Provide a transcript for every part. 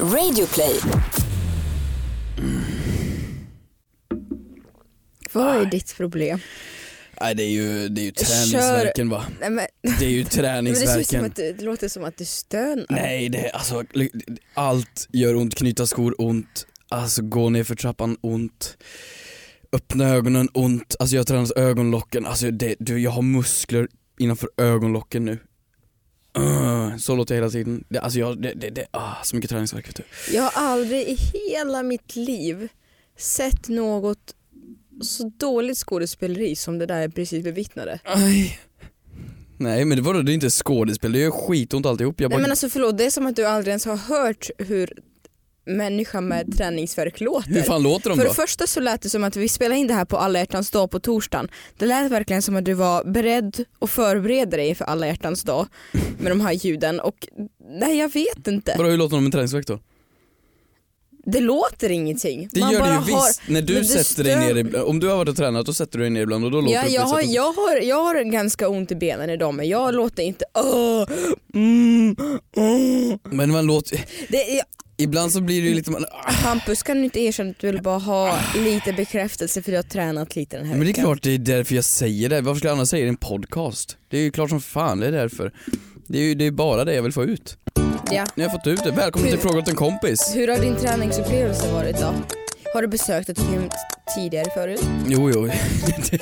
Radioplay. Vad är ditt problem? Nej det är ju, det är ju träningsverken va. Nej, men, Det är ju men det, träningsverken. att, du- det låter som att du stönar. Nej det är alltså, allt gör ont, knyta skor ont, alltså gå ner för trappan ont, öppna ögonen ont, alltså jag har tränat ögonlocken, alltså det, du, jag har muskler innanför ögonlocken nu. Uh, så låter jag hela tiden. Det, alltså jag, det, det, det ah, så mycket träningsvärk vet du. Jag har aldrig i hela mitt liv sett något så dåligt skådespeleri som det där jag precis bevittnade. Aj. Nej men det var det är inte skådespel, det gör skitont alltihop. Jag bara, Nej men alltså förlåt, det är som att du aldrig ens har hört hur människa med träningsvärk låter. hur fan låter de För då? det första så lät det som att vi spelade in det här på alla hjärtans dag på torsdagen. Det lät verkligen som att du var beredd och förberedde dig för alla hjärtans dag med de här ljuden och nej jag vet inte. Vadå hur låter de med träningsvärk då? Det låter ingenting. Det Man gör det ju har- visst, när du sätter dig ner ibland, om du har varit och tränat då sätter du dig ner ibland och då låter Ja, det jag, har, jag, har, jag har ganska ont i benen idag men jag låter inte Åh, mm, mm. Men man låter, det, ibland så blir det ju lite, man, Hampus kan du inte erkänna att du vill bara ha lite bekräftelse för du har tränat lite den här men det är veckan? klart det är därför jag säger det, varför skulle jag annars säga det i en podcast? Det är ju klart som fan det är därför. Det är ju det är bara det jag vill få ut. Ja. Nu har jag fått ut det, välkommen till Hur- Fråga åt en kompis. Hur har din träningsupplevelse varit då? Har du besökt ett gym tidigare förut? Jo jo, det,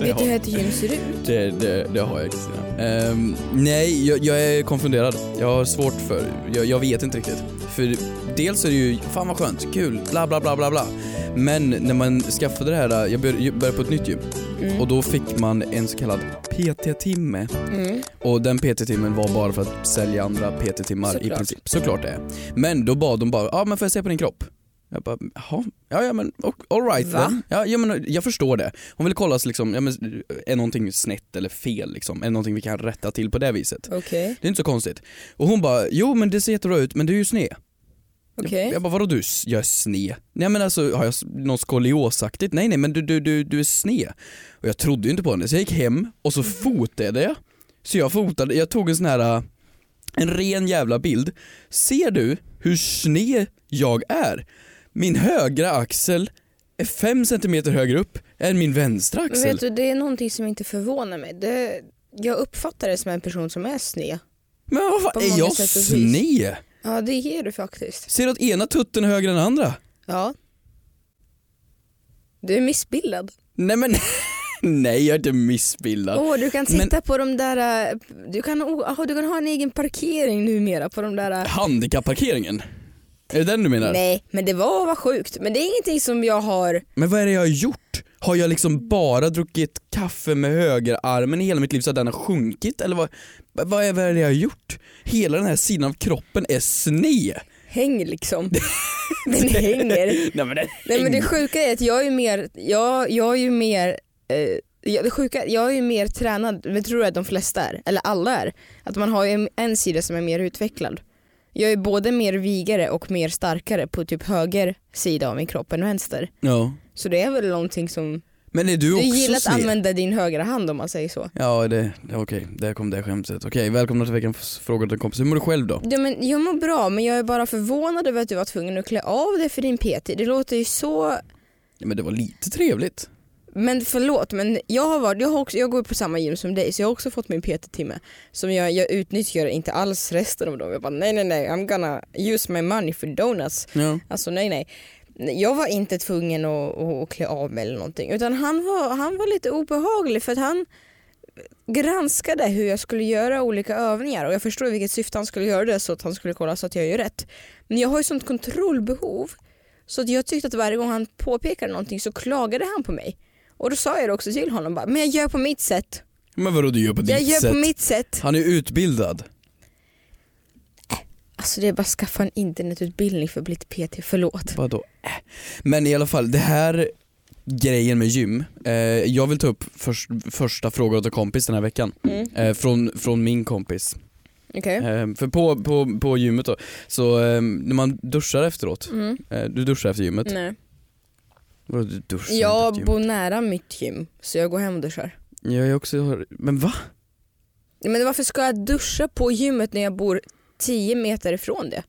Vet har- du hur ett gym ser ut? det, det, det har jag Kristina. Ehm, nej, jag, jag är konfunderad. Jag har svårt för, jag, jag vet inte riktigt. För dels är det ju, fan vad skönt, kul, bla bla bla bla bla. Men när man skaffade det här, jag började, på ett nytt gym Mm. och då fick man en så kallad PT-timme. Mm. Och den PT-timmen var bara för att sälja andra PT-timmar i princip. Såklart det är. Men då bad de bara, ja men får jag se på din kropp? Jag bara, jaha, ja ja men ok- all right Va? then. Ja, ja men jag förstår det. Hon vill kolla så liksom, ja, men, är någonting snett eller fel liksom? Är det någonting vi kan rätta till på det viset? Okej, Det är inte så konstigt. Och hon bara, jo men det ser jättebra ut men du är ju sned. okej. Jag bara, vadå du, jag är sned? Nej men alltså, har jag något skoliosaktigt? Nej nej men du, du, du, du är sned. Och jag trodde ju inte på henne så jag gick hem och så fotade jag. Så jag fotade, jag tog en sån här, en ren jävla bild. Ser du hur sned jag är? Min högra axel är fem centimeter högre upp än min vänstra Men axel. vet du, det är någonting som inte förvånar mig. Det, jag uppfattar det som en person som är sned. Men vad fan, är jag sned? Ja det är du faktiskt. Ser du att ena tutten är högre än andra? Ja. Du är missbildad. Nej men, nej jag är inte missbildad. Åh, du kan Men- sitta på de där, äh, du kan, oh, du kan ha en egen parkering numera på de där äh, Handikapparkeringen? Är det den du menar? Nej men det var vad sjukt. Men det är ingenting som jag har, Men vad är det jag har gjort? Har jag liksom bara druckit kaffe med högerarmen i hela mitt liv så att den har sjunkit? Eller vad, vad, är, vad är det jag har gjort? Hela den här sidan av kroppen är sned. häng liksom. Den hänger. Nej men det Nej men det sjuka är att jag är mer, jag, jag är ju mer eh, jag, det sjuka, jag är ju mer tränad, men tror jag att de flesta är, eller alla är. Att man har ju en sida som är mer utvecklad. Jag är både mer vigare och mer starkare på typ höger sida av min kropp än vänster. Ja. Så det är väl någonting som, Men är du du också gillar att sned? använda din högra hand om man säger så. Ja det, det okej, där kom det skämtet. Okej, välkomna till veckans fråga till en kompis. Hur mår du själv då? Ja, men jag mår bra men jag är bara förvånad över att du var tvungen att klä av dig för din PT. Det låter ju så Ja, men det var lite trevligt. Men förlåt men jag har varit, jag, har också, jag går på samma gym som dig så jag har också fått min PT-timme som jag, jag utnyttjar inte alls resten av dem. Jag bara nej nej nej I'm gonna use my money for donuts. Ja. Alltså nej nej. Jag var inte tvungen att, att klä av mig eller någonting utan han var, han var lite obehaglig för att han granskade hur jag skulle göra olika övningar och jag förstår vilket syfte han skulle göra det så att han skulle kolla så att jag gör rätt. Men jag har ju sånt kontrollbehov så att jag tyckte att varje gång han påpekade någonting så klagade han på mig. Och då sa jag det också till honom bara, men jag gör på mitt sätt. Men vadå du gör på ditt Jag gör sätt? på mitt sätt. Han är utbildad. Alltså det är bara att skaffa en internetutbildning för att bli ett PT, förlåt. Vadå? Äh. Men i alla fall, det här grejen med gym. Eh, jag vill ta upp förs- första frågan åt en kompis den här veckan. Mm. Eh, från, från min kompis. Okej. Eh, för på, på, på gymmet då, så eh, när man duschar efteråt, Mm. eh, du duschar efter gymmet. Nej. Vadå du duschar Jag inte efter bor nära mitt gym så jag går hem och duschar. Ja, jag också har, men va? Men varför ska jag duscha på gymmet när jag bor 10 meter ifrån det?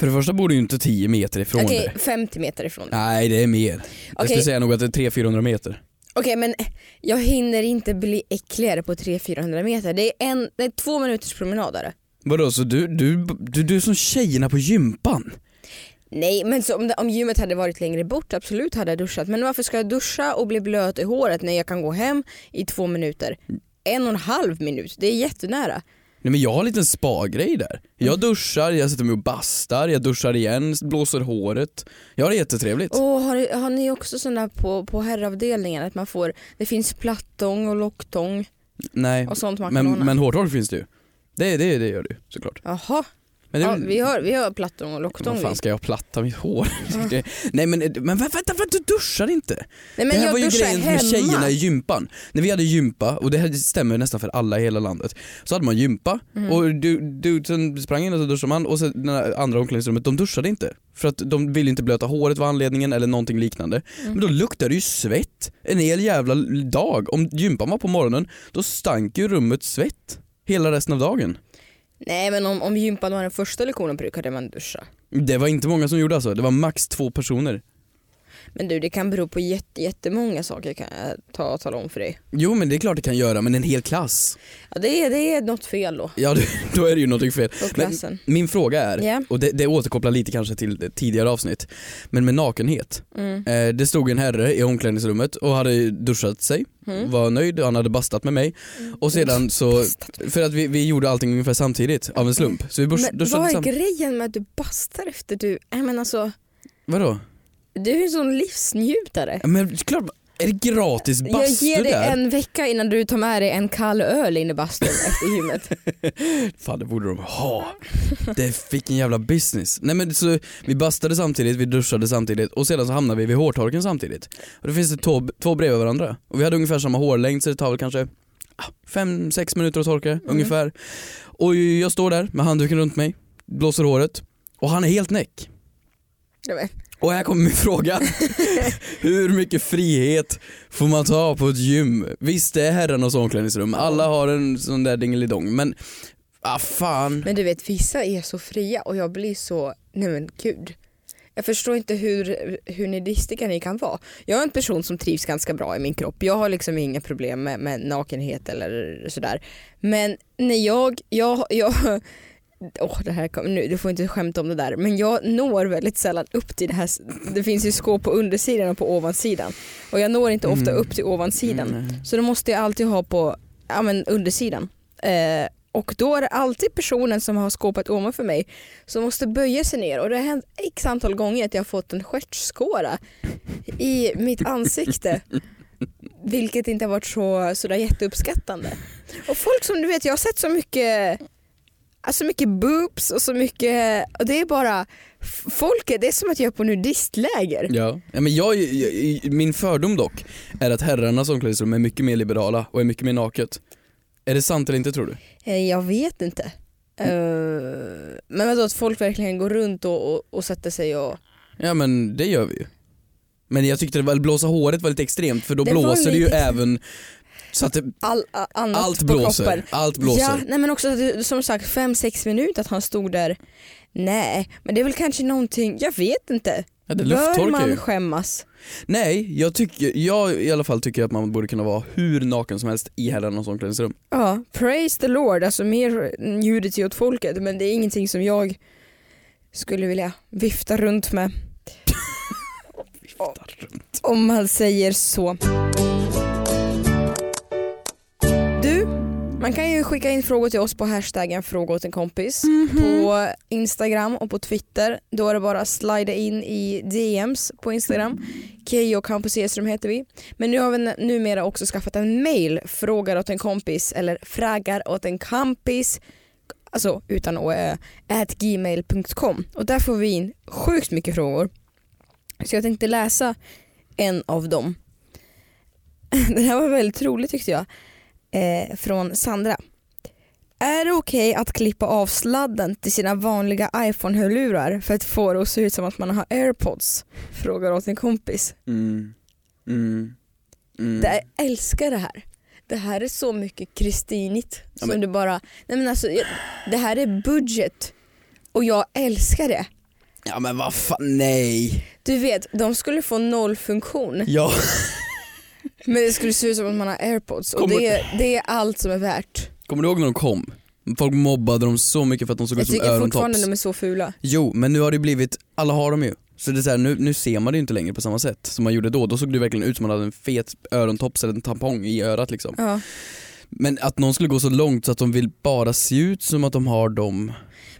För det första bor du ju inte 10 meter ifrån Okej, det. 50 meter ifrån det. Nej det är mer. Jag Okej. skulle säga nog att det är 300-400 meter. Okej men jag hinner inte bli äckligare på 300-400 meter. Det är, en, det är två minuters promenad är det. Vadå så du, du, du, du är som tjejerna på gympan? Nej men så om, om gymmet hade varit längre bort absolut hade jag duschat. Men varför ska jag duscha och bli blöt i håret när jag kan gå hem i två minuter? En och en halv minut, det är jättenära. Nej men jag har en liten spa-grej där. Jag duschar, jag sätter mig och bastar, jag duschar igen, blåser håret. Jag har det jättetrevligt. Och har, har ni också sådana på, på herravdelningen att man får, det finns plattång och locktång Nej, och sånt man kan men, ordna? men hårtork finns det ju. Det, det, det gör ju såklart. Jaha, Men det, ja, vi, har, vi har plattång och locktång. vad fan ska jag platta mitt hår? Det- Nej men, men vä- vänta, vänta, du duschar inte? Nej det här var ju grejen hemma. med tjejerna i gympan. När vi hade gympa, och det här stämmer nästan för alla i hela landet, så hade man gympa Mm. och du, du sen sprang in och så duschade man och sen det andra omklädningsrummet, de duschade inte. För att de ville inte blöta håret var anledningen eller någonting liknande. Mm. Men då luktade det ju svett en hel jävla dag. Om gympan var på morgonen, då stank ju rummet svett hela resten av dagen. Nej men om, om gympan var den första lektionen brukade man duscha. Det var inte många som gjorde alltså, det var max två personer. Men du det kan bero på jätte, jättemånga saker kan jag ta och tala om för dig. Jo men det är klart det kan göra, men en hel klass. Ja, det, är, det är något fel då Ja då är det ju någonting fel. på Men min fråga är, Ja. och det, det återkopplar lite kanske till tidigare avsnitt, men med nakenhet. Mm. Eh, det stod en herre i omklädningsrummet och hade duschat sig, Mm. var nöjd, han hade bastat med mig och sedan så, för att vi, vi gjorde allting ungefär samtidigt av en slump. Så vi Men vad är grejen med att du bastar efter du, nej men alltså Vadå? Du är en sån livsnjutare. Men klart, är det gratis Jag bastu ger dig där? en vecka innan du tar med dig en kall öl in i bastun efter gymmet. Fan det borde de ha. Det fick en jävla business. Nej men så vi bastade samtidigt, vi duschade samtidigt och sedan så hamnade vi vid hårtorken samtidigt. Och då finns det två, två bredvid varandra. Och vi hade ungefär samma hårlängd så det tar väl kanske 5-6 minuter att torka ungefär. Och jag står där med handduken runt mig, blåser håret och han är helt näck. Och här kommer min fråga. Hur mycket frihet får man ta på ett gym? Visst det är herrarnas omklädningsrum, alla har en sån där dingelidong men ah fan. Men du vet vissa är så fria och jag blir så, nej men gud. Jag förstår inte hur, hur nidistiska ni kan vara. Jag är en person som trivs ganska bra i min kropp. Jag har liksom inga problem med, med nakenhet eller sådär. Men när jag, jag, jag Åh, det här kom, nu, du får inte skämta om det där, men jag når väldigt sällan upp till det här. Det finns ju skåp på undersidan och på ovansidan. Och jag når inte ofta Mm. upp till ovansidan. Mm. Så då måste jag alltid ha på ja, men undersidan. Eh, och då är det alltid personen som har skåpet ovanför mig som måste böja sig ner och det har hänt x antal gånger att jag har fått en stjärtskåra i mitt ansikte. Vilket inte har varit så, sådär jätteuppskattande. Och folk som du vet, jag har sett så mycket Alltså mycket boobs och så mycket, och det är bara folket, det är som att jag är på nudistläger. Ja. men jag, jag, min fördom dock är att herrarnas omklädningsrum är mycket mer liberala och är mycket mer naket. Är det sant eller inte tror du? Eh, Jag vet inte. Eh, men vadå att folk verkligen går runt och, och, och sätter sig och... Ja men det gör vi ju. Men jag tyckte det var, blåsa håret var lite extremt för då Det blåser det ju lite- även så att det, All, a- allt blåser. kroppen. Allt blåser. Ja, nej men också som sagt 5-6 minuter att han stod där. Nej, men det är väl kanske någonting, jag vet inte. Ja, Bör man ju. skämmas? Nej, jag, tycker, jag i alla fall tycker att man borde kunna vara hur naken som helst i herrarnas omklädningsrum. Ja, praise the Lord, alltså mer nudity åt folket men det är ingenting som jag skulle vilja vifta runt med. Om man säger så. Man kan ju skicka in frågor till oss på hashtaggen fråga åt en kompis på Instagram och på Twitter. Då är det bara att slida in i DMs på Instagram. Keyyo Campus Edström heter vi. Men nu har vi numera också skaffat en mail, frågar åt en kompis eller frågar åt en kompis alltså utan å, at gmail.com och där får vi in sjukt mycket frågor. Så jag tänkte läsa en av dem. Den här var väldigt rolig tyckte jag. Eh, från Sandra. Är det okej att klippa av sladden till sina vanliga iPhone-hörlurar för att få det att se ut som att man har airpods? Frågar åt en kompis. Mm. Mm. Mm. Det, jag älskar det här. Det här är så mycket kristinigt. Ja, som men- du bara, nej men alltså, det här är budget och jag älskar det. Ja men vad fan, nej. Du vet, de skulle få nollfunktion Ja, men det skulle se ut som att man har airpods och Kommer- det, det är allt som är värt. kommer du ihåg när de kom? Folk mobbade dem så mycket för att de såg Jag ut som tycker fortfarande örontops. de är så fula. Jo, men nu har det blivit, alla har dem ju. Så det är så här, nu, nu ser man det ju inte längre på samma sätt som man gjorde då. Då såg det verkligen ut som man hade en fet örontops eller en tampong i örat liksom. Ja. Men att någon skulle gå så långt så att de vill bara se ut som att de har dem.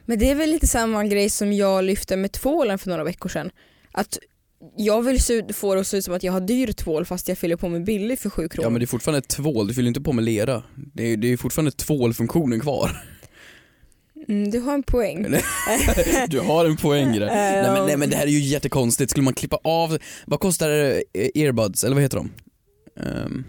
Men det är väl lite samma grej som jag lyfte med tvålen för några veckor sedan. Att jag vill se få det att se ut som att jag har dyr tvål fast jag fyller på med billig för 7 kronor. Ja men det är fortfarande tvål, du fyller inte på med lera. Det är, det är fortfarande tvålfunktionen kvar. mm, du har en poäng. Du har en poäng i det. Nej men, nej men det här är ju jättekonstigt, skulle man klippa av, vad kostar eh, earbuds, eller vad heter de? Ehm,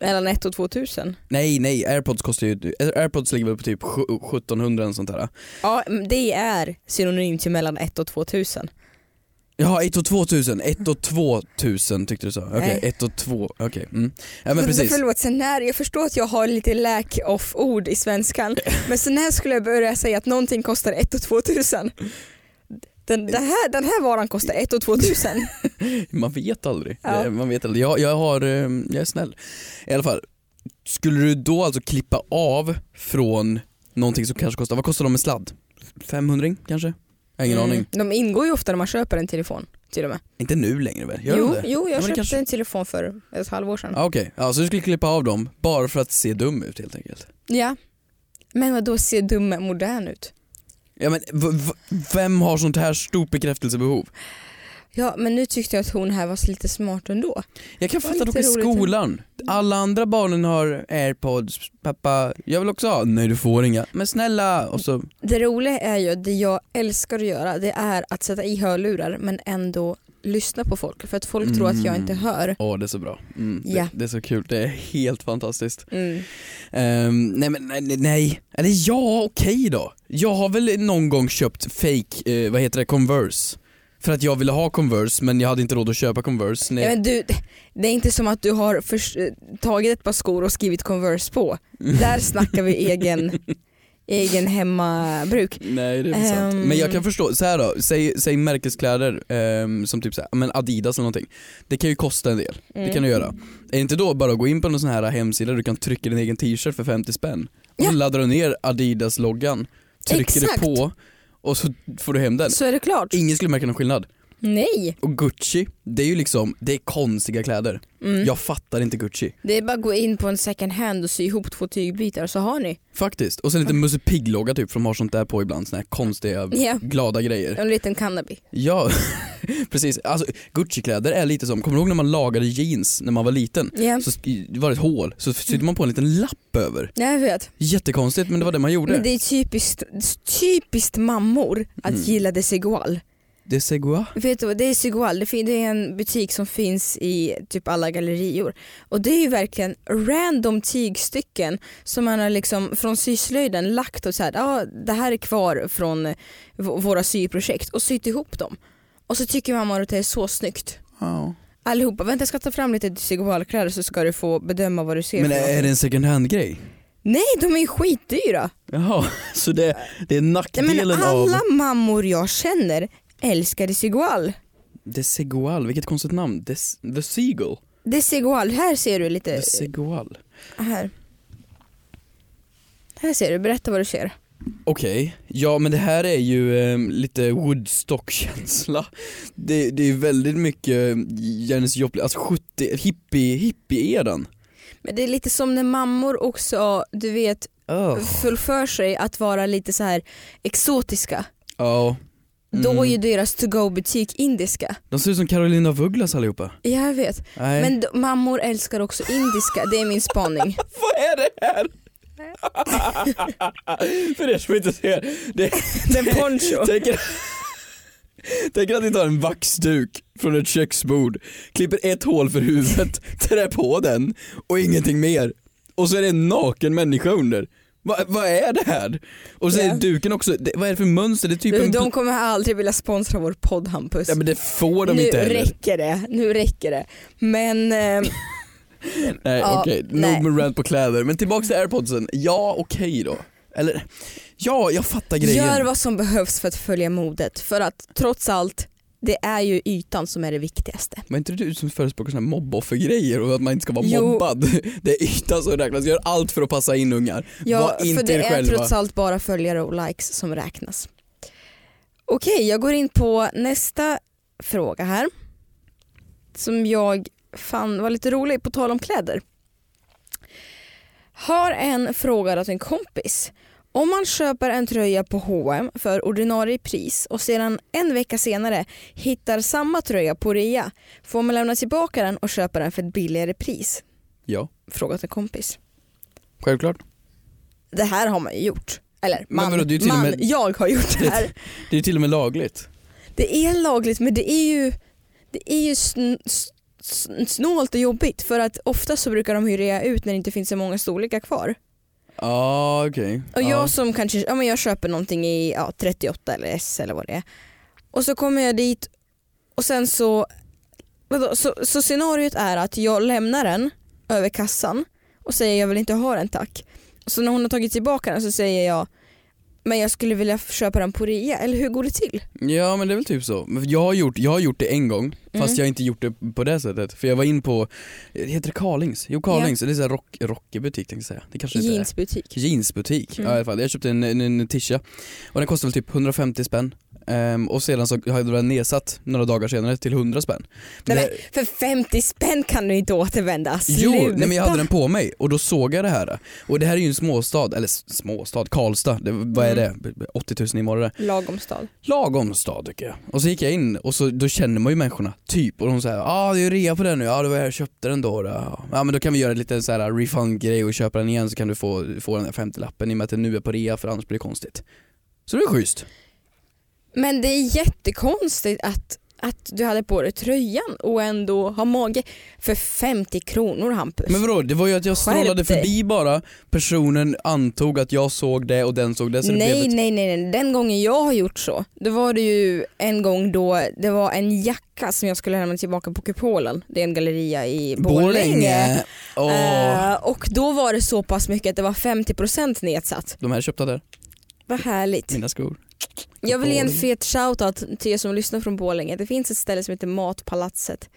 Mellan 1 och 2000. nej nej, airpods kostar ju, airpods ligger väl på typ sju- 1700 eller sånt där. Ja, det är synonymt till mellan 1 och 2000. Jaha, 1 och 2000, 1 och 2000 tyckte du sa. Okej, Nej. 1 och 2, okej. Mm. Ja men För- precis. Förlåt, sen när, jag förstår att jag har lite lack of ord i svenskan, men sen när skulle jag börja säga att någonting kostar 1 och 2000? Den, det här, den här varan kostar 1 och 2000. Man vet aldrig. Ja. Det- Man vet aldrig. Jag, jag, har, eh, jag är snäll. I alla fall, skulle du då alltså klippa av från någonting som kanske kostar, vad kostar de med sladd? 500 kanske? Har ingen aning. Mm. De ingår ju ofta när man köper en telefon till och med. Inte nu längre väl? Gör Jo, det? jo, Ja, jag det köpte kanske- en telefon för ett halvår sedan. Ah, Okej, ja, så du skulle klippa av dem bara för att se dum ut helt enkelt? Ja. Men vad då ser dum modern ut? Ja men vem har sånt här stort bekräftelsebehov? Ja men nu tyckte jag att hon här var lite smart ändå. Jag kan fatta dock lite i skolan. Alla andra barnen har airpods, pappa, jag vill också ha. Nej du får inga. Men snälla! Och så, Det roliga är ju att det jag älskar att göra det är att sätta i hörlurar men ändå lyssna på folk för att folk tror att jag inte hör. åh det är så bra. Mm, Ja. det, det är så kul, det är helt fantastiskt. Mm. Ehm, nej men nej, nej, eller ja okej då. Jag har väl någon gång köpt fake, eh, vad heter det, Converse. För att jag ville ha Converse men jag hade inte råd att köpa Converse. Nej. Ja, men du, det är inte som att du har förs- eh, tagit ett par skor och skrivit Converse på. Där snackar vi egen, egen hemmabruk. Nej det är inte sant. Ehm. Men jag kan förstå, så här då, säg, säg märkeskläder ehm, som typ så här, men Adidas eller någonting. Det kan ju kosta en del, det Mm. kan du göra. Är det inte då bara att gå in på någon sån här hemsida där du kan trycka din egen t-shirt för 50 spänn? Och Ja. laddar du ner Adidas-loggan, trycker Exakt. det på och så får du hem den. Så är det klart. Ingen skulle märka någon skillnad. Nej. Och Gucci, det är ju liksom, det är konstiga kläder. Mm. Jag fattar inte Gucci. Det är bara att gå in på en second hand och sy ihop två tygbitar så har ni Faktiskt. Och sen lite Musse Pigg-logga typ, för de har sånt där på ibland, såna här konstiga, Ja. glada grejer. en liten cannabis. Ja, precis. Alltså Gucci-kläder är lite som, kommer du ihåg när man lagade jeans när man var liten? Ja, Så sk- det var ett hål, så sydde man på en liten lapp över. jag vet. Jättekonstigt men det var det man gjorde. Men det är typiskt, typiskt mammor att Mm. gilla desigual. Det är Segua. Vet du vad, det är desigual, det fin- det är en butik som finns i typ alla gallerior. Och det är ju verkligen random tygstycken som man har liksom från syslöjden lagt och så här, ja det här är kvar från v- våra syprojekt och sytt ihop dem. Och så tycker mamma att det är så snyggt. Ja. Allihopa, vänta jag ska ta fram lite desigualkläder så ska du få bedöma vad du ser Men för är det en second hand-grej? Nej de är ju skitdyra. Jaha, så det, det är Nej, nackdelen men alla av... mammor jag känner älskar desigual. The Segual, vilket konstigt namn. Des, the Seagull. Desigual, här ser du lite. The Segual. Här. Här ser du, berätta vad du ser. Okej, ja men det här är ju eh, lite Woodstock-känsla. Det, det är väldigt mycket Janis Joplin, alltså 70, hippie, hippie-eran. Men det är lite som när mammor också, du vet, Oh. fullför sig att vara lite så här exotiska. Ja. Då är Mm. ju deras to-go butik indiska. De ser ut som Carolina af Ugglas allihopa. Jag vet. Nej. Men d- mammor älskar också indiska, det är min spaning. Vad är det här? För er som inte ser, det, Den poncho. tänk er, tänk er att ni tar en vaxduk från ett köksbord, klipper ett hål för huvudet, trär på den och ingenting mer. Och så är det en naken människa under. Va, vad är det här? Och så är duken också, det, vad är det för mönster? Det är typ Du, en... de kommer aldrig vilja sponsra vår podd Hampus. Ja men det får de nu inte heller. räcker det, nu räcker det. Men eh, Nej Ja, okej, nej. nog med rant på kläder. Men tillbaks till airpodsen, ja okej då. Eller, Ja, jag fattar grejen. Gör vad som behövs för att följa modet. För att trots allt, det är ju ytan som är det viktigaste. Men är inte du som förespråkar här mobboffergrejer och att man inte ska vara Jo. mobbad? Det är ytan som räknas, gör allt för att passa in ungar. Ja, Var inte för det är själva. trots allt bara följare och likes som räknas. Okej, jag går in på nästa fråga här. Som jag fann var lite rolig, på tal om kläder. Har en fråga åt en kompis. Om man köper en tröja på H&M för ordinarie pris och sedan en vecka senare hittar samma tröja på rea, får man lämna tillbaka den och köpa den för ett billigare pris? Ja, Frågat en kompis. självklart. Det här har man ju gjort. Eller Men man, ju till och man med- jag har gjort det här. Det är till och med lagligt. Det är lagligt men det är ju, det är ju sn, sn, snålt och jobbigt för att ofta så brukar de hyra ut när det inte finns så många storlekar kvar. Ja okej. Och ja. jag som kanske, ja men jag köper någonting i ja, 38 eller S eller vad det är. Och så kommer jag dit och sen så, vadå, så, så scenariot är att jag lämnar den över kassan och säger jag vill inte ha den tack. Så när hon har tagit tillbaka den så säger jag men jag skulle vilja köpa den på rea, eller hur går det till? Ja men det är väl typ så. Jag har gjort, jag har gjort det en gång fast Mm. jag har inte gjort det på det sättet. För jag var in på, heter det Carlings? Jo Carlings, det är här rock, rockbutik tänkte jag säga. Det kanske inte är. Jeansbutik. Jeansbutik, Mm. ja, i alla fall. Jag köpte en, en, en tisha och den kostade väl typ 150 spänn. Ehm, och sedan så hade den nedsatt några dagar senare till 100 spänn. Nej, men för 50 spänn kan du inte återvända. Jo, Sluta. nej men jag hade den på mig och då såg jag det här. Och det här är ju en småstad, eller småstad, Karlstad, det, vad är Mm. det? 80 000 invånare. Lagom stad. Lagom stad tycker jag. Och så gick jag in och så, då känner man ju människorna, typ. Och de säger ja ah, det är rea på den nu, ja det var jag köpte den då. Ja men då kan vi göra lite så här refund-grej och köpa den igen så kan du få, få den där 50-lappen i och med att den nu är på rea för annars blir det konstigt. Så det är schysst. Men det är jättekonstigt att, att du hade på dig tröjan och ändå har mage för 50 kronor Hampus. Men vadå, det var ju att jag Skärp strålade dig. förbi bara, personen antog att jag såg det och den såg det så det nej, blev ett... nej, nej, nej, den gången jag har gjort så, då var det ju en gång då det var en jacka som jag skulle lämna tillbaka på Kupolen. Det är en galleria i Borlänge. Borlänge! Åh, Eh, och då var det så pass mycket att det var 50% nedsatt. de här är köpta där, Vad härligt. mina skor. Jag vill ge en fet shoutout till er som lyssnar från Borlänge. Det finns ett ställe som heter Matpalatset.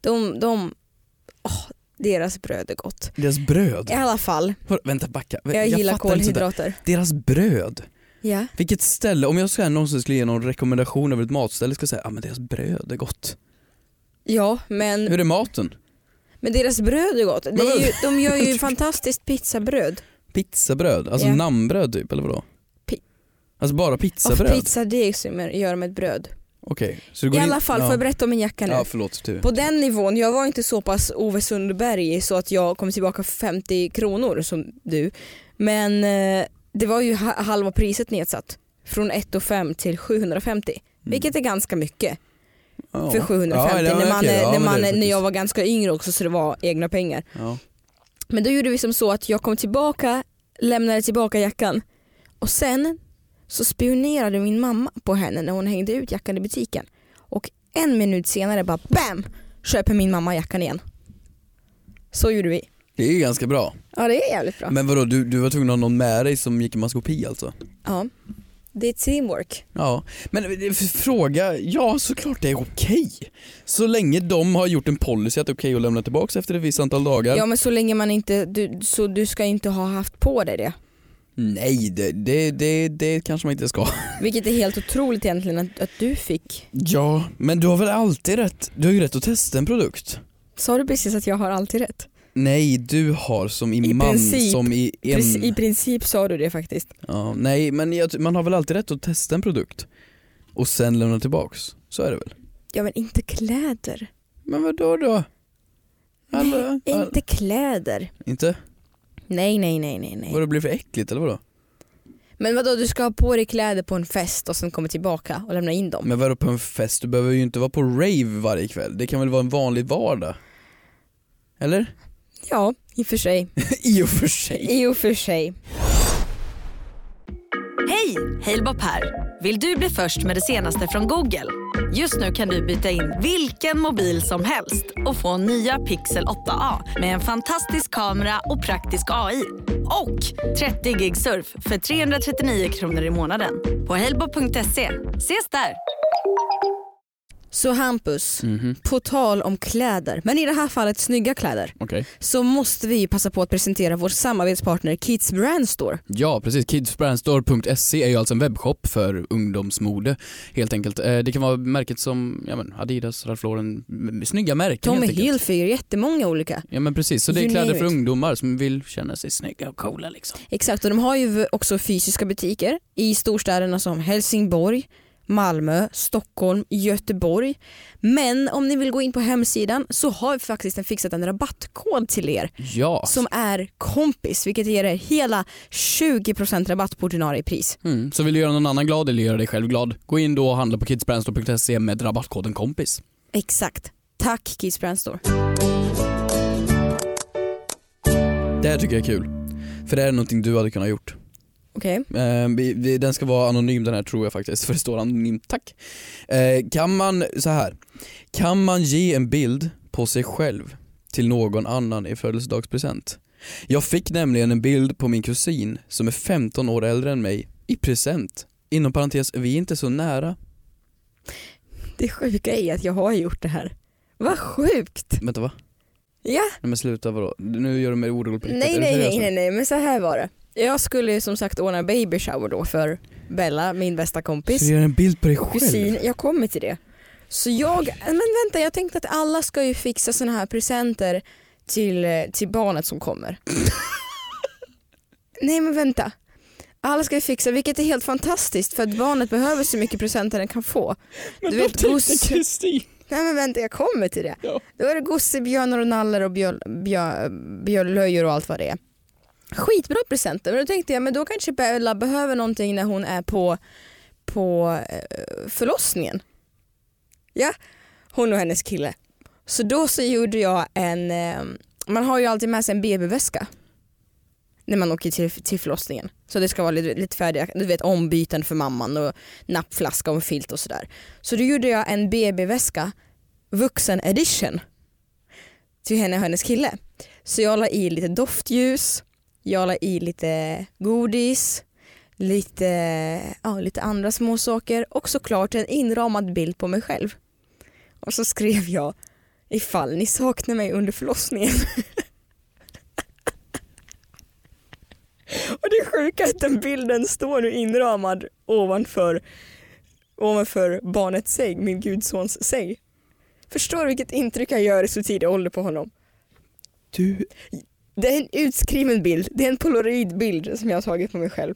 De, de, åh, deras bröd är gott. Deras bröd. I alla fall, Var- Vänta backa, jag, gillar inte sådär. kolhydrater. Deras bröd. Ja. Vilket ställe, om jag ska någonsin skulle ge någon rekommendation över ett matställe ska jag säga, ja ah, men deras bröd är gott. ja, men, Hur är maten? men deras bröd är gott. Det är ju, de gör ju fantastiskt pizzabröd. Pizzabröd, alltså Ja. namnbröd typ eller vadå? Alltså bara Av pizzabröd? pizzadeg som gör de ett bröd. Okej. Du I in- alla fall, ja. får jag berätta om min jacka nu? Ja förlåt. Du. På den nivån, jag var inte så pass Ove Sundberg så att jag kom tillbaka för 50 kronor som du. Men eh, det var ju ha- halva priset nedsatt. Från 1 5 till 750. Vilket är ganska mycket ja. för 750 Ja, ja, när, man, när, man, jag var ganska yngre också så det var egna pengar. Men då gjorde vi som så att jag kom tillbaka, lämnade tillbaka jackan och sen så spionerade min mamma på henne när hon hängde ut jackan i butiken. Och en minut senare bara BAM! Köper min mamma jackan igen. Så gjorde vi. Det är ju ganska bra. Ja det är jävligt bra. Men vadå, du, du var tvungen att ha någon med dig som gick i maskopi alltså? Ja. Det är teamwork. Ja, men eh, fråga, ja såklart det är okej. Så länge de har gjort en policy att det är okej att lämna tillbaka efter ett visst antal dagar. Ja men så länge man inte, du, så du ska inte ha haft på dig det. Nej, det, det, det, det kanske man inte ska. Vilket är helt otroligt egentligen att, att du fick. Ja, men du har väl alltid rätt, du har ju rätt att testa en produkt. Sa du precis att jag har alltid rätt? Nej, du har som i, I man, princip. som i en... I princip sa du det faktiskt. Ja, nej, men jag, man har väl alltid rätt att testa en produkt och sen lämna tillbaks. Så är det väl? Ja men inte kläder. Men vad då då? Alla, Nej, alla- inte kläder. inte? Nej nej nej nej nej. Vad det blir för äckligt eller vadå? Men vadå du ska ha på dig kläder på en fest och sen komma tillbaka och lämna in dem? Men vadå på en fest? Du behöver ju inte vara på rave varje kväll. Det kan väl vara en vanlig vardag? Eller? Ja, i och för sig. I och för sig. I och för sig. Hej! Halebop här. Vill du bli först med det senaste från Google? Just nu kan du byta in vilken mobil som helst och få nya Pixel 8A med en fantastisk kamera och praktisk AI. Och 30 gig surf för 339 kronor i månaden på helbo.se. Ses där! Så Hampus, Mhm. på tal om kläder, men i det här fallet snygga kläder, Okej. så måste vi passa på att presentera vår samarbetspartner Kids Brand Store. Ja precis, kidsbrandstore.se är ju alltså en webbshop för ungdomsmode helt enkelt. Eh, Det kan vara märket som ja, men Adidas, Ralph Lauren, snygga märken Tommy. Hilfiger, jättemånga olika. Ja men precis, så det är You kläder för ungdomar som vill känna sig snygga och coola liksom. Exakt och de har ju också fysiska butiker i storstäderna som Helsingborg, Malmö, Stockholm, Göteborg. Men om ni vill gå in på hemsidan så har vi faktiskt fixat en rabattkod till er Ja. som är kompis vilket ger er hela 20% rabatt på ordinarie pris. Mm. Så vill du göra någon annan glad eller göra dig själv glad, gå in då och handla på kidsbrandstore.se med rabattkoden kompis. Exakt. Tack Kids Brand Store. Det här tycker jag är kul. För det här är någonting du hade kunnat gjort. Okej. Eh, vi, vi, den ska vara anonym den här tror jag faktiskt, för det står anonym, tack. Eh, kan man, så här. kan man ge en bild på sig själv till någon annan i födelsedagspresent? Jag fick nämligen en bild på min kusin som är 15 år äldre än mig i present. Inom parentes, vi är inte så nära. Det sjuka är att jag har gjort det här. Vad sjukt! Vänta va? Ja. Nej men sluta vadå? Nu gör du mig orolig på riktigt. Nej nej nej, nej nej men så här var det. Jag skulle ju som sagt ordna baby shower då för Bella, min bästa kompis. Så du gör en bild på dig själv? Kusin, jag kommer till det. Så jag, men vänta jag tänkte att alla ska ju fixa såna här presenter till, till barnet som kommer. nej men vänta. Alla ska ju fixa, vilket är helt fantastiskt för att barnet behöver så mycket presenter den kan få. Men du vet, gosse- Kristin. Nej men vänta jag kommer till det. Ja. Då är det gossebjörnar och nallar och bjöl, bjö, björlöjor och allt vad det är. Skitbra presenter men då tänkte jag men då kanske Bella behöver någonting när hon är på, på eh, förlossningen. Ja, hon och hennes kille. Så då så gjorde jag en, eh, man har ju alltid med sig en BB-väska när man åker till, till förlossningen. Så det ska vara lite, lite färdiga, du vet ombyten för mamman och nappflaska och filt och sådär. Så då gjorde jag en BB-väska, vuxen edition, till henne och hennes kille. Så jag la i lite doftljus, jag la i lite godis, lite, ja, lite andra små saker och såklart en inramad bild på mig själv. Och så skrev jag ifall ni saknar mig under förlossningen. och det sjuka är att den bilden står nu inramad ovanför, ovanför barnets säng, min gudsons säng. Förstår du vilket intryck jag gör i så tidig ålder på honom? Du, det är en utskriven bild, det är en polaroidbild som jag har tagit på mig själv.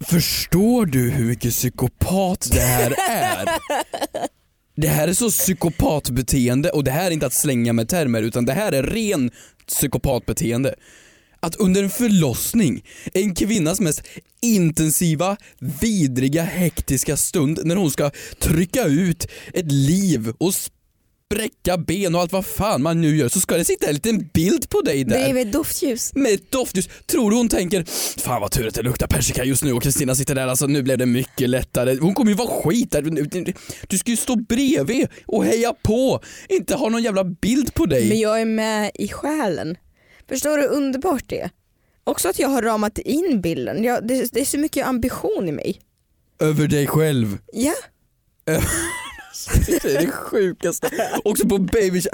Förstår du hur mycket psykopat det här är? Det här är så psykopatbeteende och det här är inte att slänga med termer utan det här är ren psykopatbeteende. Att under en förlossning, en kvinnas mest intensiva, vidriga, hektiska stund när hon ska trycka ut ett liv och spräcka ben och allt vad fan man nu gör så ska det sitta en liten bild på dig där Bredvid ett doftljus. med ett doftljus. Tror du hon tänker Fan vad tur att det luktar persika just nu och Kristina sitter där, alltså nu blev det mycket lättare. Hon kommer ju vara skit där. Du ska ju stå bredvid och heja på, inte ha någon jävla bild på dig. Men jag är med i själen. Förstår du hur underbart det är? Också att jag har ramat in bilden. Jag, det, det är så mycket ambition i mig. Över dig själv. Ja, Det är det sjukaste. Också på baby så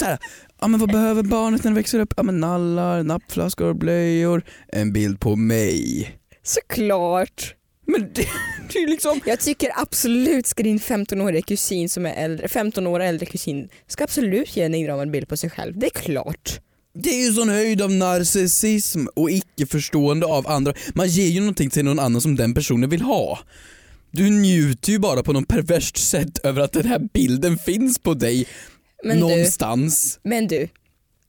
här, ja men vad behöver barnet när det växer upp? Ja men nallar, nappflaskor, blöjor, en bild på mig. såklart. Men det, det är liksom Jag tycker absolut ska din 15-åriga kusin som är äldre, 15 år äldre kusin ska absolut ge en inramad bild på sig själv. Det är klart. Det är ju sån höjd av narcissism och icke-förstående av andra. Man ger ju någonting till någon annan som den personen vill ha. Du njuter ju bara på något perverst sätt över att den här bilden finns på dig Men du, någonstans. men du,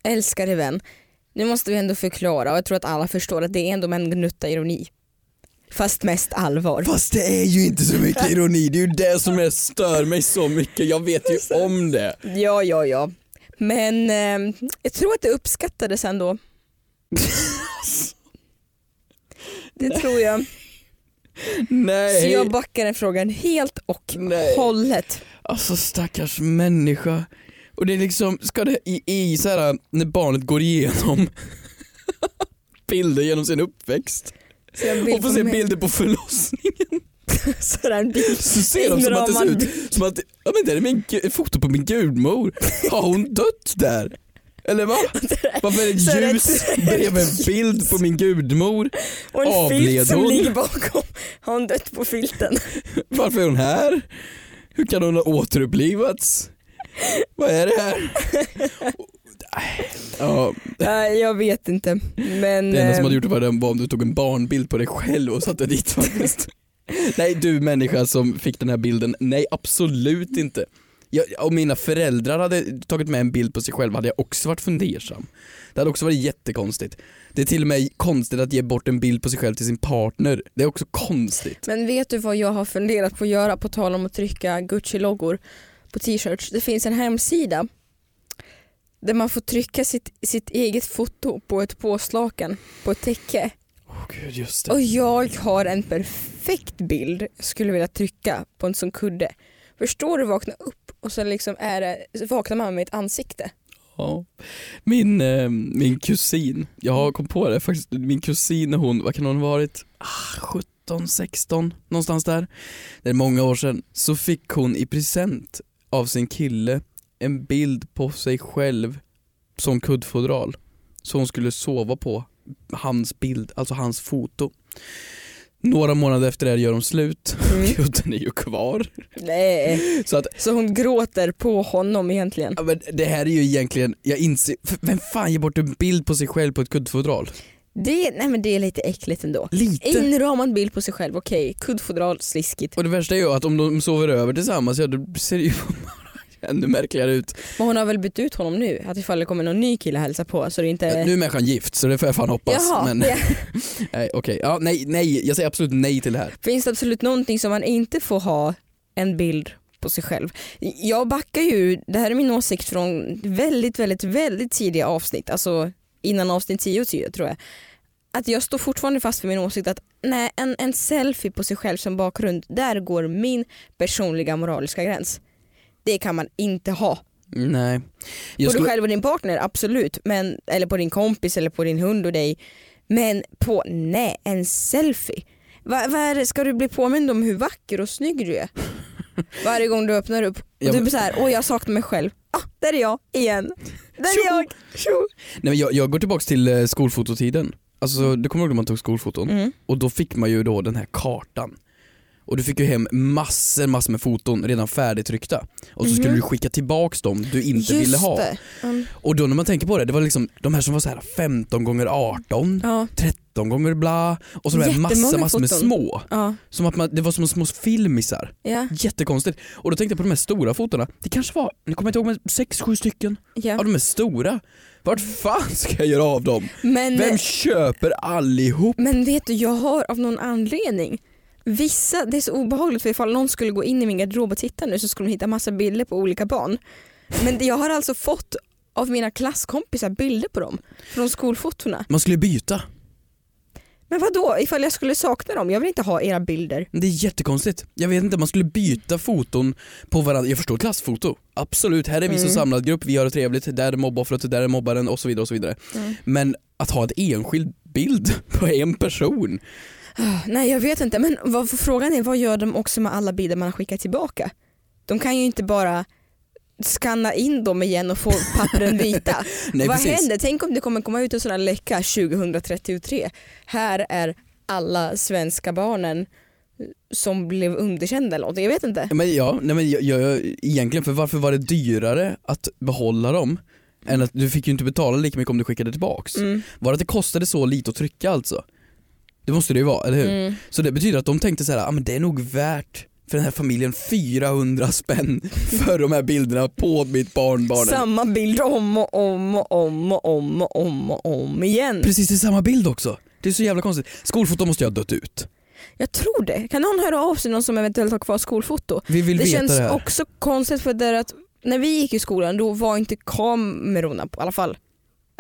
älskade vän. Nu måste vi ändå förklara och jag tror att alla förstår att det är ändå med en gnutta ironi. Fast mest allvar. Fast det är ju inte så mycket ironi, det är ju det som är, stör mig så mycket, jag vet ju om det. Ja, ja, ja. Men eh, jag tror att det uppskattades ändå. Det tror jag. Nej. Så jag backar den frågan helt och Nej. hållet. Alltså stackars människa. Och det är liksom, ska det i, i så här när barnet går igenom bilder genom sin uppväxt och får få se bilder på förlossningen så ser de som att det ser ut som att, ja men det är min, foto på min gudmor. Har hon dött där? Eller vad? Varför är det ljus bredvid en bild på min gudmor? Och en Avled filt som hon? ligger bakom. Har hon dött på filten? Varför är hon här? Hur kan hon ha återupplivats? Vad är det här? Ja, jag vet inte. Men, det enda som eh, hade gjort det var om du tog en barnbild på dig själv och satte dit faktiskt. Nej du människa som fick den här bilden, nej absolut inte. Jag, om mina föräldrar hade tagit med en bild på sig själva hade jag också varit fundersam. Det hade också varit jättekonstigt. Det är till och med konstigt att ge bort en bild på sig själv till sin partner. Det är också konstigt. men vet du vad jag har funderat på att göra på tal om att trycka Gucci-loggor på t-shirts? Det finns en hemsida där man får trycka sitt, sitt eget foto på ett påslakan på ett täcke. Åh gud just det. Och jag har en perfekt bild jag skulle vilja trycka på en sån kudde. Förstår du vakna upp och så liksom är det, så vaknar man med ett ansikte. Ja. Min, eh, min kusin, jag har kom på det faktiskt, min kusin hon, vad kan hon ha varit? Ah, 17, 16 någonstans där. Det är många år sedan. Så fick hon i present av sin kille en bild på sig själv som kuddfodral. Så hon skulle sova på hans bild, alltså hans foto. Några månader efter det gör de slut, Mm. kudden är ju kvar. Nej. Så att Så hon gråter på honom egentligen. Ja, men det här är ju egentligen, jag inser, vem fan ger bort en bild på sig själv på ett kuddfodral? Det, nej men det är lite äckligt ändå. Lite. Inramad bild på sig själv, okej. Kuddfodral, sliskigt. Och det värsta är ju att om de sover över tillsammans, ja då ser det ju ännu märkligare ut. Men hon har väl bytt ut honom nu? Att ifall det kommer någon ny kille hälsa på så det inte... Nu är människan gift så det får jag fan hoppas. Jaha, men, ja. nej, okej. ja, nej, nej, jag säger absolut nej till det här. Finns det absolut någonting som man inte får ha en bild på sig själv? Jag backar ju, det här är min åsikt från väldigt, väldigt, väldigt tidiga avsnitt, alltså innan avsnitt 10 och 10 tror jag. Att jag står fortfarande fast vid min åsikt att nej, en, en selfie på sig själv som bakgrund, där går min personliga moraliska gräns. Det kan man inte ha. Nej. På Jag du skulle, själv och din partner, absolut. Men, eller på din kompis eller på din hund och dig. Men på, nej, en selfie. Va, vad är det, ska du bli påmind om hur vacker och snygg du är? Varje gång du öppnar upp och Ja, du blir såhär, åh jag saknar mig själv. Ah, där är jag igen. Där är jag. Tjo. nej, men jag, jag går tillbaks till eh, skolfototiden. Alltså du kommer ihåg när man tog skolfoton? Mm. Och då fick man ju då den här kartan. Och du fick ju hem massor, massor med foton redan färdigtryckta. Och så skulle Mhm. du skicka tillbaks dem du inte Just ville ha. det. Mm. Och då när man tänker på det, det var liksom de här som var så här 15 gånger 18 Ja, 13 gånger bla och så de här massa, Jättemånga massor med små. ja, Som att man, det var som små filmisar. ja, Jättekonstigt. Och då tänkte jag på de här stora fotona, det kanske var, nu kommer jag inte ihåg, men 6-7 stycken ja. av de här stora. Vart fan ska jag göra av dem? Men, Vem köper allihop? men vet du, jag har av någon anledning Vissa, det är så obehagligt för ifall någon skulle gå in i min garderob och titta nu så skulle de hitta massa bilder på olika barn. Men jag har alltså fått av mina klasskompisar bilder på dem från skolfotona. Man skulle byta. Men vad då ifall jag skulle sakna dem? Jag vill inte ha era bilder. Det är jättekonstigt. Jag vet inte, man skulle byta foton på varandra. Jag förstår klassfoto. Absolut, här är vi som Mm. samlad grupp, vi har det trevligt, där är mobboffret, där är mobbaren och så vidare. och så vidare. Mm. Men att ha ett enskild bild på en person. Nej jag vet inte men vad, frågan är vad gör de också med alla bilder man har skickat tillbaka? De kan ju inte bara skanna in dem igen och få pappren vita. Nej, vad precis. händer? Tänk om det kommer komma ut en sån här läcka 2033. Här är alla svenska barnen som blev underkända eller någonting. Jag vet inte. Men ja, nej men jag, jag, egentligen, för varför var det dyrare att behålla dem? Än att du fick ju inte betala lika mycket om du skickade tillbaks. Mm. Var det att det kostade så lite att trycka alltså? Det måste det ju vara, eller hur? Mm. Så det betyder att de tänkte så här, ah, men det är nog värt för den här familjen 400 spänn för de här bilderna på mitt barnbarn. Samma bild om och om och om och om och om och om igen. Precis, det är samma bild också. Det är så jävla konstigt. Skolfoton måste ju ha dött ut. Jag tror det. Kan någon höra av sig någon som eventuellt har kvar skolfoto? Vi vill Det veta känns det här. också konstigt för det är att när vi gick i skolan då var inte kamerorna på, i alla fall, i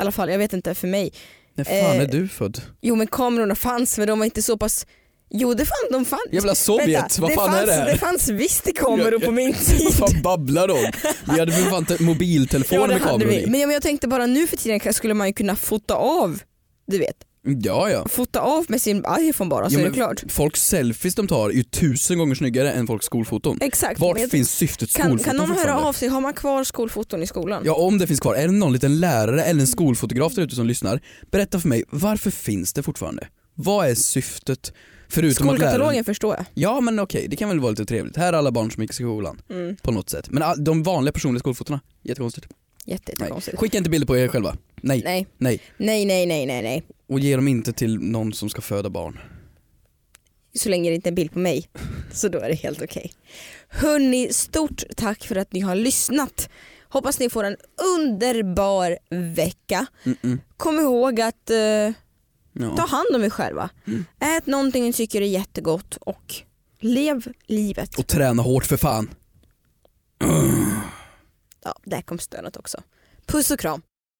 alla fall jag vet inte för mig. När fan eh, är du född? Jo men kamerorna fanns men de var inte så pass Jo det fanns, de fanns. Jävla Sovjet, Vänta, vad fan fanns, är det här? Det fanns visst det kameror på min tid. Vad fan babblar de? Vi hade för fan te- mobiltelefoner med kameror vi. i. Men jag, jag tänkte bara nu för tiden skulle man ju kunna fota av, du vet, Ja ja. fota av med sin iPhone bara så Ja, är det klart. Folks selfies de tar är ju tusen gånger snyggare än folks skolfoton. Exakt. Vart Men jag- finns syftet kan, skolfoton kan någon höra av sig, har man kvar skolfoton i skolan? Ja om det finns kvar, är det någon liten lärare eller en skolfotograf där ute som lyssnar? Berätta för mig, varför finns det fortfarande? Vad är syftet? Förutom att Skolkatalogen läraren... förstår jag. Ja men okej, det kan väl vara lite trevligt. Här är alla barn som gick i skolan. Mm. På något sätt. Men de vanliga personliga skolfotona, jättekonstigt. Jätte, jättekonstigt. Skicka inte bilder på er själva. Nej. Nej. nej, nej, nej, nej, nej. Och ge dem inte till någon som ska föda barn. Så länge det inte är en bild på mig. Så då är det helt okej. Hörni, stort tack för att ni har lyssnat. Hoppas ni får en underbar vecka. Mm-mm. Kom ihåg att eh, Ja. ta hand om er själva. Ät någonting ni tycker är jättegott och lev livet. Och träna hårt för fan. Ja, där kom stönet också. Puss och kram.